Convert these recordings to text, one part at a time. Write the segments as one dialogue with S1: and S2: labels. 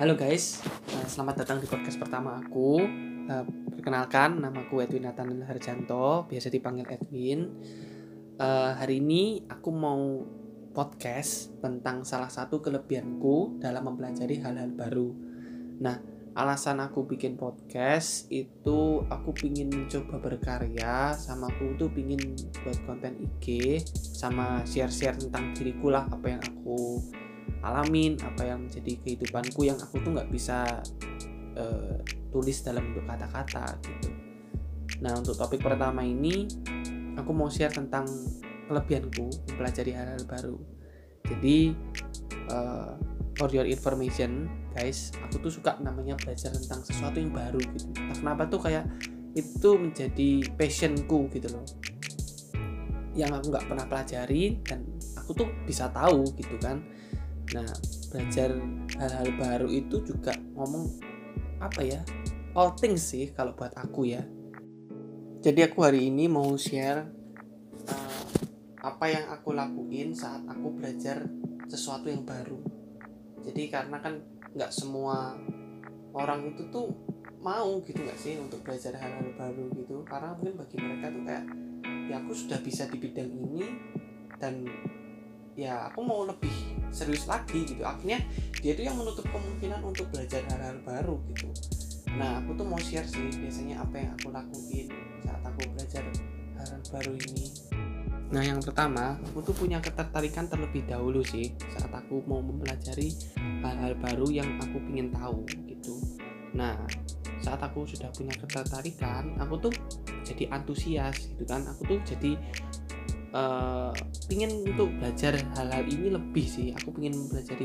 S1: Halo guys, eh, selamat datang di podcast pertama aku. Eh, Perkenalkan, nama aku Edwin Nathan Harjanto, biasa dipanggil Edwin. Eh, hari ini aku mau podcast tentang salah satu kelebihanku dalam mempelajari hal-hal baru. Nah, alasan aku bikin podcast itu aku pingin coba berkarya sama aku tuh pingin buat konten IG sama share-share tentang diriku lah apa yang aku alamin apa yang menjadi kehidupanku yang aku tuh nggak bisa uh, tulis dalam bentuk kata-kata gitu. Nah untuk topik pertama ini aku mau share tentang kelebihanku mempelajari hal-hal baru. Jadi uh, for your information guys, aku tuh suka namanya belajar tentang sesuatu yang baru gitu. Nah, kenapa tuh kayak itu menjadi passionku gitu loh yang aku nggak pernah pelajari dan aku tuh bisa tahu gitu kan Nah, belajar hal-hal baru itu juga ngomong apa ya? All things sih kalau buat aku ya. Jadi aku hari ini mau share uh, apa yang aku lakuin saat aku belajar sesuatu yang baru. Jadi karena kan nggak semua orang itu tuh mau gitu nggak sih untuk belajar hal-hal baru gitu karena mungkin bagi mereka tuh kayak ya aku sudah bisa di bidang ini dan ya aku mau lebih serius lagi gitu. Akhirnya dia itu yang menutup kemungkinan untuk belajar hal-hal baru gitu. Nah aku tuh mau share sih biasanya apa yang aku lakuin saat aku belajar hal-hal baru ini. Nah yang pertama aku tuh punya ketertarikan terlebih dahulu sih saat aku mau mempelajari hal-hal baru yang aku ingin tahu gitu. Nah saat aku sudah punya ketertarikan aku tuh jadi antusias gitu kan. Aku tuh jadi uh, pingin untuk belajar hal-hal ini lebih sih. Aku pingin belajar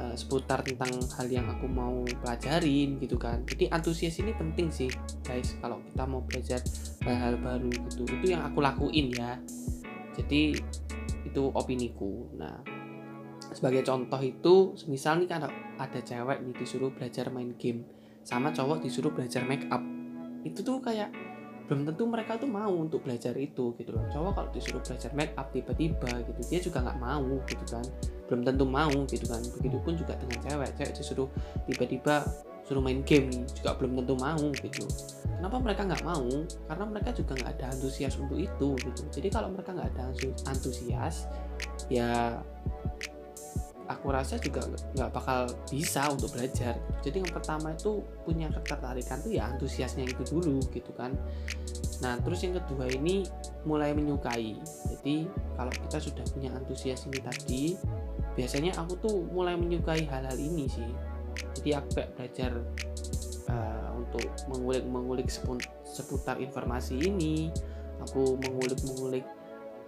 S1: uh, seputar tentang hal yang aku mau pelajarin gitu kan. Jadi antusias ini penting sih guys kalau kita mau belajar hal-hal baru gitu. Itu yang aku lakuin ya. Jadi itu opiniku. Nah sebagai contoh itu misal nih kan ada cewek nih disuruh belajar main game sama cowok disuruh belajar make up. Itu tuh kayak belum tentu mereka tuh mau untuk belajar itu gitu loh. Cowok kalau disuruh belajar make up tiba-tiba gitu dia juga nggak mau gitu kan. Belum tentu mau gitu kan. Begitupun juga dengan cewek. Cewek disuruh tiba-tiba suruh main game juga belum tentu mau gitu. Kenapa mereka nggak mau? Karena mereka juga nggak ada antusias untuk itu gitu. Jadi kalau mereka nggak ada antusias ya aku rasa juga nggak bakal bisa untuk belajar. Jadi yang pertama itu punya ketertarikan tuh ya antusiasnya itu dulu gitu kan. Nah terus yang kedua ini mulai menyukai. Jadi kalau kita sudah punya antusias ini tadi biasanya aku tuh mulai menyukai hal-hal ini sih. Jadi aku kayak belajar uh, untuk mengulik-mengulik seputar informasi ini. Aku mengulik-mengulik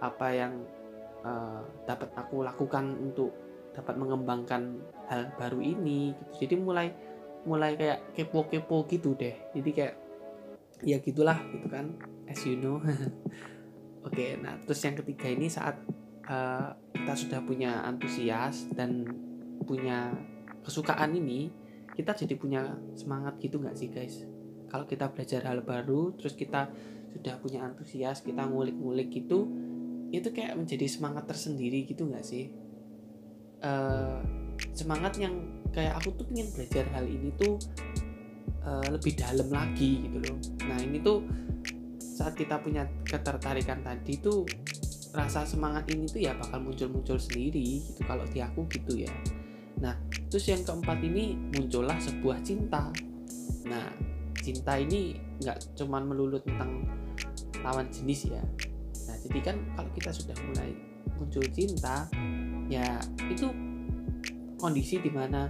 S1: apa yang uh, dapat aku lakukan untuk dapat mengembangkan hal baru ini gitu. jadi mulai mulai kayak kepo-kepo gitu deh. Jadi kayak ya gitulah gitu kan as you know. Oke okay, nah terus yang ketiga ini saat uh, kita sudah punya antusias dan punya kesukaan ini kita jadi punya semangat gitu nggak sih guys? Kalau kita belajar hal baru terus kita sudah punya antusias kita ngulik-ngulik gitu itu kayak menjadi semangat tersendiri gitu nggak sih uh, semangat yang kayak aku tuh pengen belajar hal ini tuh uh, lebih dalam lagi gitu loh. Nah ini tuh saat kita punya ketertarikan tadi tuh rasa semangat ini tuh ya bakal muncul-muncul sendiri gitu kalau di aku gitu ya. Nah terus yang keempat ini muncullah sebuah cinta. Nah cinta ini nggak cuman melulu tentang lawan jenis ya. Nah jadi kan kalau kita sudah mulai muncul cinta ya itu kondisi di mana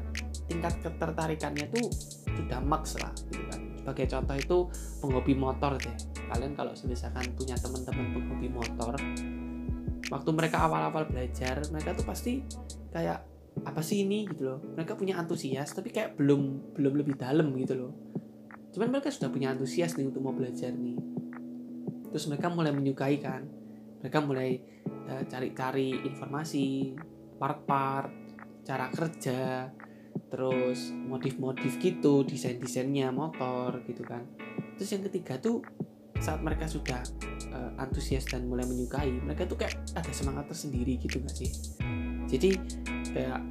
S1: tingkat ketertarikannya tuh sudah max lah gitu kan. Sebagai contoh itu penghobi motor deh. Kalian kalau misalkan punya teman-teman penghobi motor waktu mereka awal-awal belajar mereka tuh pasti kayak apa sih ini? gitu loh. Mereka punya antusias tapi kayak belum belum lebih dalam gitu loh. Cuman mereka sudah punya antusias nih untuk mau belajar nih. Terus mereka mulai menyukai kan. Mereka mulai uh, cari-cari informasi part-part cara kerja terus modif-modif gitu desain-desainnya motor gitu kan. Terus yang ketiga tuh saat mereka sudah uh, antusias dan mulai menyukai mereka tuh kayak ada semangat tersendiri gitu gak sih? Jadi kayak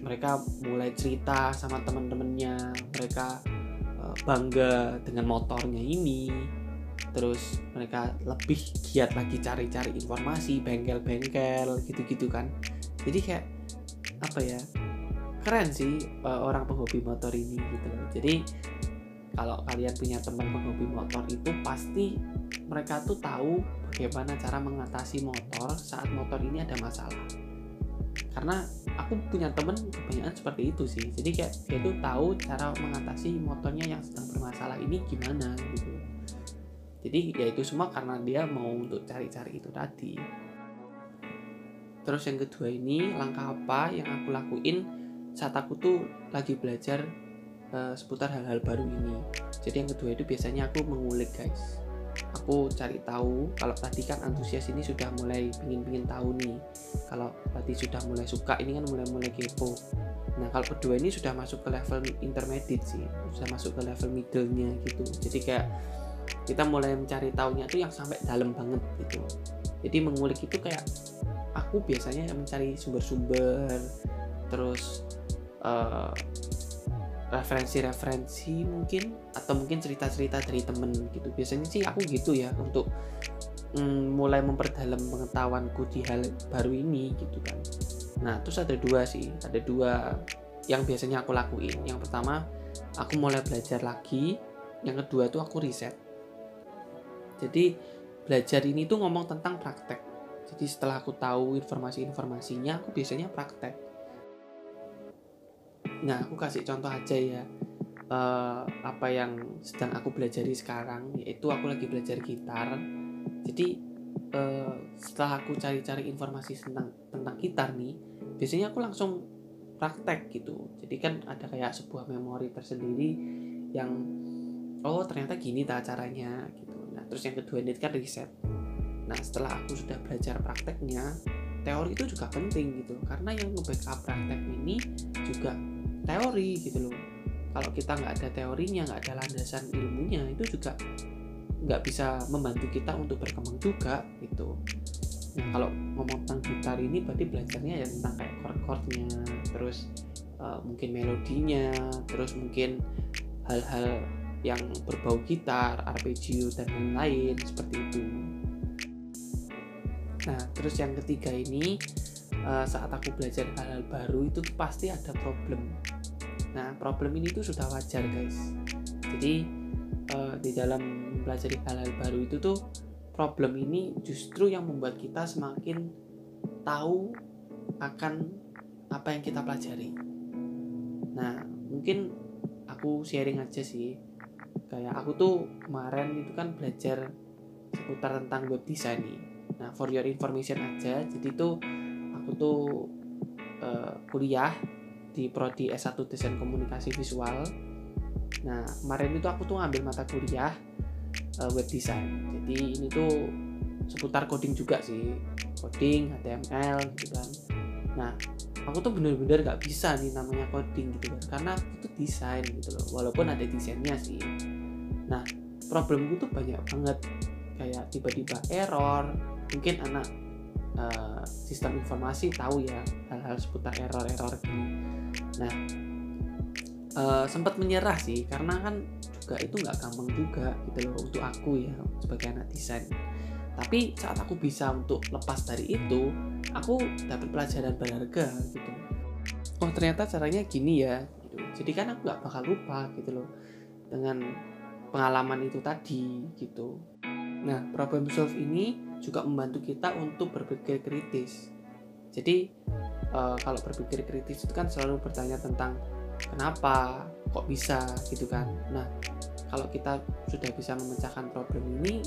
S1: mereka mulai cerita sama teman-temannya mereka uh, bangga dengan motornya ini terus mereka lebih giat lagi cari-cari informasi bengkel-bengkel gitu-gitu kan jadi kayak apa ya keren sih uh, orang penghobi motor ini gitu loh. Jadi kalau kalian punya teman penghobi motor itu pasti mereka tuh tahu bagaimana cara mengatasi motor saat motor ini ada masalah. Karena aku punya temen kebanyakan seperti itu sih. Jadi kayak dia tuh tahu cara mengatasi motornya yang sedang bermasalah ini gimana gitu. Jadi ya itu semua karena dia mau untuk cari-cari itu tadi terus yang kedua ini langkah apa yang aku lakuin saat aku tuh lagi belajar uh, seputar hal-hal baru ini? Jadi yang kedua itu biasanya aku mengulik guys. Aku cari tahu kalau tadi kan antusias ini sudah mulai pingin-pingin tahu nih. Kalau tadi sudah mulai suka ini kan mulai-mulai kepo. Nah kalau kedua ini sudah masuk ke level intermediate sih. Sudah masuk ke level middle-nya gitu. Jadi kayak kita mulai mencari tahunya itu yang sampai dalam banget gitu. Jadi mengulik itu kayak aku biasanya mencari sumber-sumber terus uh, referensi-referensi mungkin atau mungkin cerita-cerita dari temen gitu. Biasanya sih aku gitu ya untuk mm, mulai memperdalam pengetahuanku di hal baru ini gitu kan. Nah terus ada dua sih ada dua yang biasanya aku lakuin. Yang pertama aku mulai belajar lagi yang kedua tuh aku riset. Jadi belajar ini tuh ngomong tentang praktek jadi setelah aku tahu informasi-informasinya aku biasanya praktek Nah, aku kasih contoh aja ya. Uh, apa yang sedang aku pelajari sekarang yaitu aku lagi belajar gitar. Jadi uh, setelah aku cari-cari informasi tentang tentang gitar nih, biasanya aku langsung praktek gitu. Jadi kan ada kayak sebuah memori tersendiri yang oh ternyata gini tak caranya gitu. Nah, terus yang kedua ini kan riset. Nah, setelah aku sudah belajar prakteknya, teori itu juga penting gitu. Karena yang nge-backup praktek ini juga teori gitu loh. Kalau kita nggak ada teorinya nggak ada landasan ilmunya itu juga nggak bisa membantu kita untuk berkembang juga gitu. Nah kalau ngomong tentang gitar ini berarti belajarnya ya tentang kayak chord-chordnya terus uh, mungkin melodinya terus mungkin hal-hal yang berbau gitar, arpeggio dan lain-lain seperti itu. Nah, terus yang ketiga ini uh, saat aku belajar hal-hal baru itu pasti ada problem. Nah problem ini tuh sudah wajar guys. Jadi uh, di dalam belajar hal-hal baru itu tuh problem ini justru yang membuat kita semakin tahu akan apa yang kita pelajari. Nah mungkin aku sharing aja sih. Kayak aku tuh kemarin itu kan belajar seputar tentang web design nih nah for your information aja jadi tuh aku tuh uh, kuliah di prodi S1 Desain Komunikasi Visual. Nah, kemarin itu aku tuh ngambil mata kuliah uh, web design. Jadi ini tuh seputar coding juga sih. Coding, HTML gitu kan. Nah, aku tuh bener-bener gak bisa nih namanya coding gitu kan. Karena aku tuh desain gitu loh. Walaupun ada desainnya sih. Nah, problemku tuh banyak banget. Kayak tiba-tiba error. Mungkin anak uh, sistem informasi tahu ya hal-hal seputar error-error gini nah uh, sempat menyerah sih karena kan juga itu nggak gampang juga gitu loh untuk aku ya sebagai anak desain tapi saat aku bisa untuk lepas dari itu aku dapat pelajaran berharga gitu oh ternyata caranya gini ya gitu. jadi kan aku nggak bakal lupa gitu loh dengan pengalaman itu tadi gitu nah problem solve ini juga membantu kita untuk berpikir kritis. Jadi uh, kalau berpikir kritis itu kan selalu bertanya tentang kenapa kok bisa gitu kan. Nah kalau kita sudah bisa memecahkan problem ini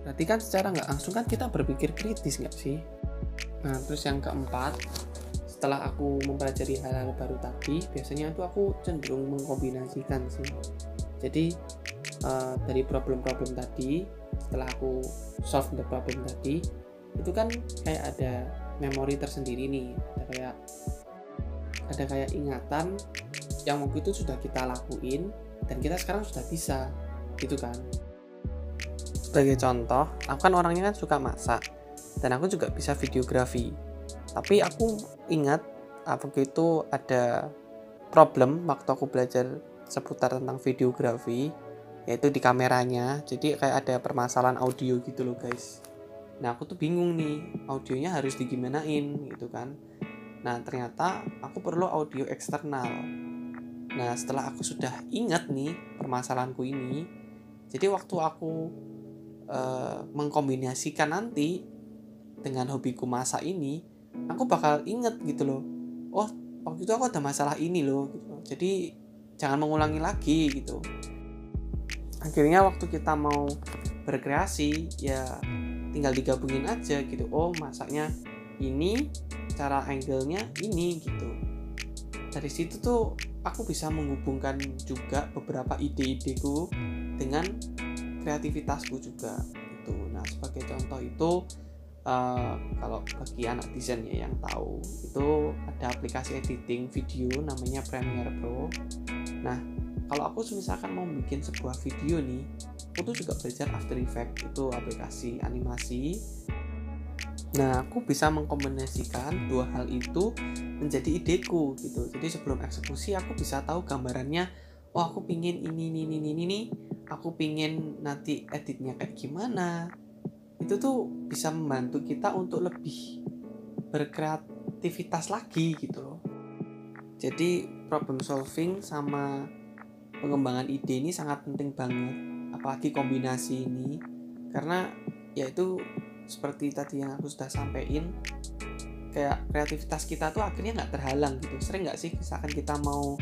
S1: berarti kan secara nggak langsung kan kita berpikir kritis nggak sih? Nah terus yang keempat setelah aku mempelajari hal-hal baru tadi biasanya itu aku cenderung mengkombinasikan sih. Jadi uh, dari problem-problem tadi setelah aku solve the problem tadi itu kan kayak ada memori tersendiri nih. Ada kayak ada kayak ingatan yang waktu itu sudah kita lakuin dan kita sekarang sudah bisa gitu kan. Sebagai contoh aku kan orangnya kan suka masak dan aku juga bisa videografi. Tapi aku ingat waktu itu ada problem waktu aku belajar seputar tentang videografi yaitu di kameranya. Jadi kayak ada permasalahan audio gitu loh guys. Nah aku tuh bingung nih audionya harus digimanain gitu kan. Nah ternyata aku perlu audio eksternal. Nah setelah aku sudah ingat nih permasalahanku ini jadi waktu aku uh, mengkombinasikan nanti dengan hobiku masak ini aku bakal inget gitu loh oh waktu itu aku ada masalah ini loh gitu. jadi jangan mengulangi lagi gitu akhirnya waktu kita mau berkreasi ya tinggal digabungin aja gitu. Oh masaknya ini cara angle-nya ini gitu. Dari situ tuh aku bisa menghubungkan juga beberapa ide-ideku dengan kreativitasku juga itu nah sebagai contoh itu uh, kalau bagi anak desain ya yang tahu itu ada aplikasi editing video namanya Premiere Pro. Nah kalau aku misalkan mau bikin sebuah video nih aku tuh juga belajar After Effects itu aplikasi animasi. Nah aku bisa mengkombinasikan dua hal itu menjadi ideku gitu. Jadi sebelum eksekusi aku bisa tahu gambarannya oh aku pingin ini ini ini ini, ini. aku pingin nanti editnya kayak gimana. Itu tuh bisa membantu kita untuk lebih berkreativitas lagi gitu loh. Jadi problem solving sama pengembangan ide ini sangat penting banget apalagi kombinasi ini. Karena yaitu seperti tadi yang aku sudah sampaikan kayak kreativitas kita tuh akhirnya nggak terhalang gitu. Sering nggak sih misalkan kita mau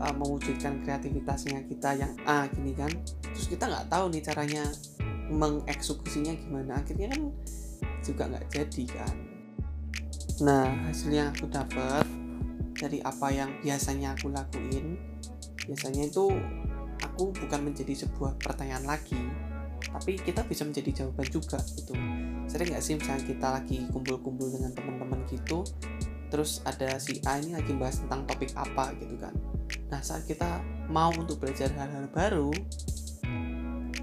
S1: uh, mewujudkan kreativitasnya kita yang A gini kan terus kita nggak tahu nih caranya mengeksekusinya gimana akhirnya kan juga nggak jadi kan. Nah hasil yang aku dapat dari apa yang biasanya aku lakuin biasanya itu aku bukan menjadi sebuah pertanyaan lagi tapi kita bisa menjadi jawaban juga gitu. Sering nggak sih misalnya kita lagi kumpul-kumpul dengan teman-teman gitu terus ada si A ini lagi bahas tentang topik apa gitu kan. Nah saat kita mau untuk belajar hal-hal baru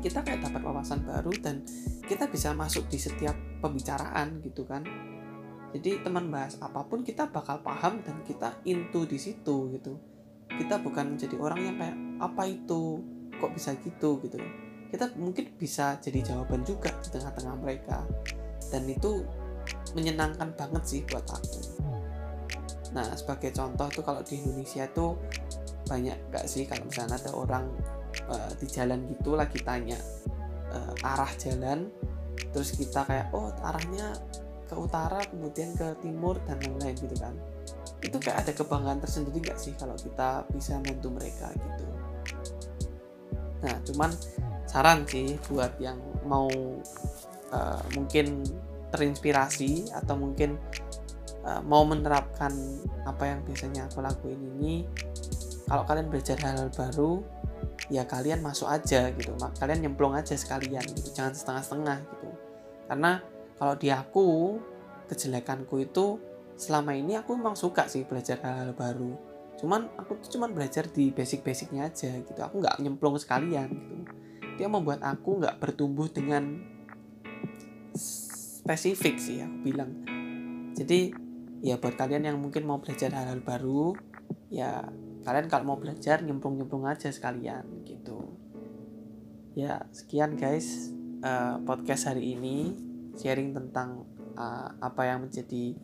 S1: kita kayak dapat wawasan baru dan kita bisa masuk di setiap pembicaraan gitu kan. Jadi teman bahas apa pun kita bakal paham dan kita into di situ gitu kita bukan menjadi orang yang kayak apa itu? Kok bisa gitu? gitu kita mungkin bisa jadi jawaban juga di tengah-tengah mereka. Dan itu menyenangkan banget sih buat aku. Nah sebagai contoh tuh kalau di Indonesia tuh banyak gak sih kalau misalnya ada orang uh, di jalan gitu lagi tanya uh, arah jalan terus kita kayak oh arahnya ke utara kemudian ke timur dan lain-lain gitu kan itu kayak ada kebanggaan tersendiri gak sih kalau kita bisa membantu mereka gitu? Nah cuman saran sih buat yang mau uh, mungkin terinspirasi atau mungkin uh, mau menerapkan apa yang biasanya aku lakuin ini kalau kalian belajar hal-hal baru ya kalian masuk aja gitu. Kalian nyemplung aja sekalian gitu jangan setengah-setengah gitu. Karena kalau di aku kejelekanku itu selama ini aku memang suka sih belajar hal-hal baru. Cuman aku tuh cuman belajar di basic-basicnya aja gitu. Aku nggak nyemplung sekalian gitu. Dia membuat aku nggak bertumbuh dengan spesifik sih aku bilang. Jadi ya buat kalian yang mungkin mau belajar hal-hal baru ya kalian kalau mau belajar nyemplung-nyemplung aja sekalian gitu. Ya sekian guys uh, podcast hari ini sharing tentang uh, apa yang menjadi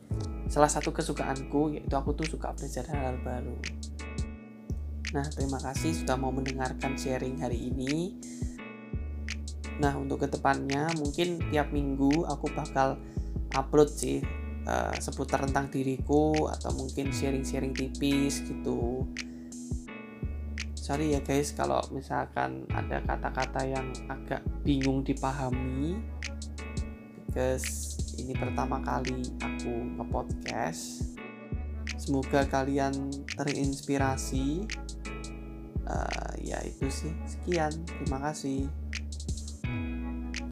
S1: salah satu kesukaanku yaitu aku tuh suka belajar hal-hal baru. Nah, terima kasih sudah mau mendengarkan sharing hari ini. Nah, untuk ke depannya mungkin tiap minggu aku bakal upload sih uh, seputar tentang diriku atau mungkin sharing-sharing tipis gitu. Sorry ya guys kalau misalkan ada kata-kata yang agak bingung dipahami because ini pertama kali aku nge-podcast. Semoga kalian terinspirasi. Uh, ya itu sih. Sekian. Terima kasih.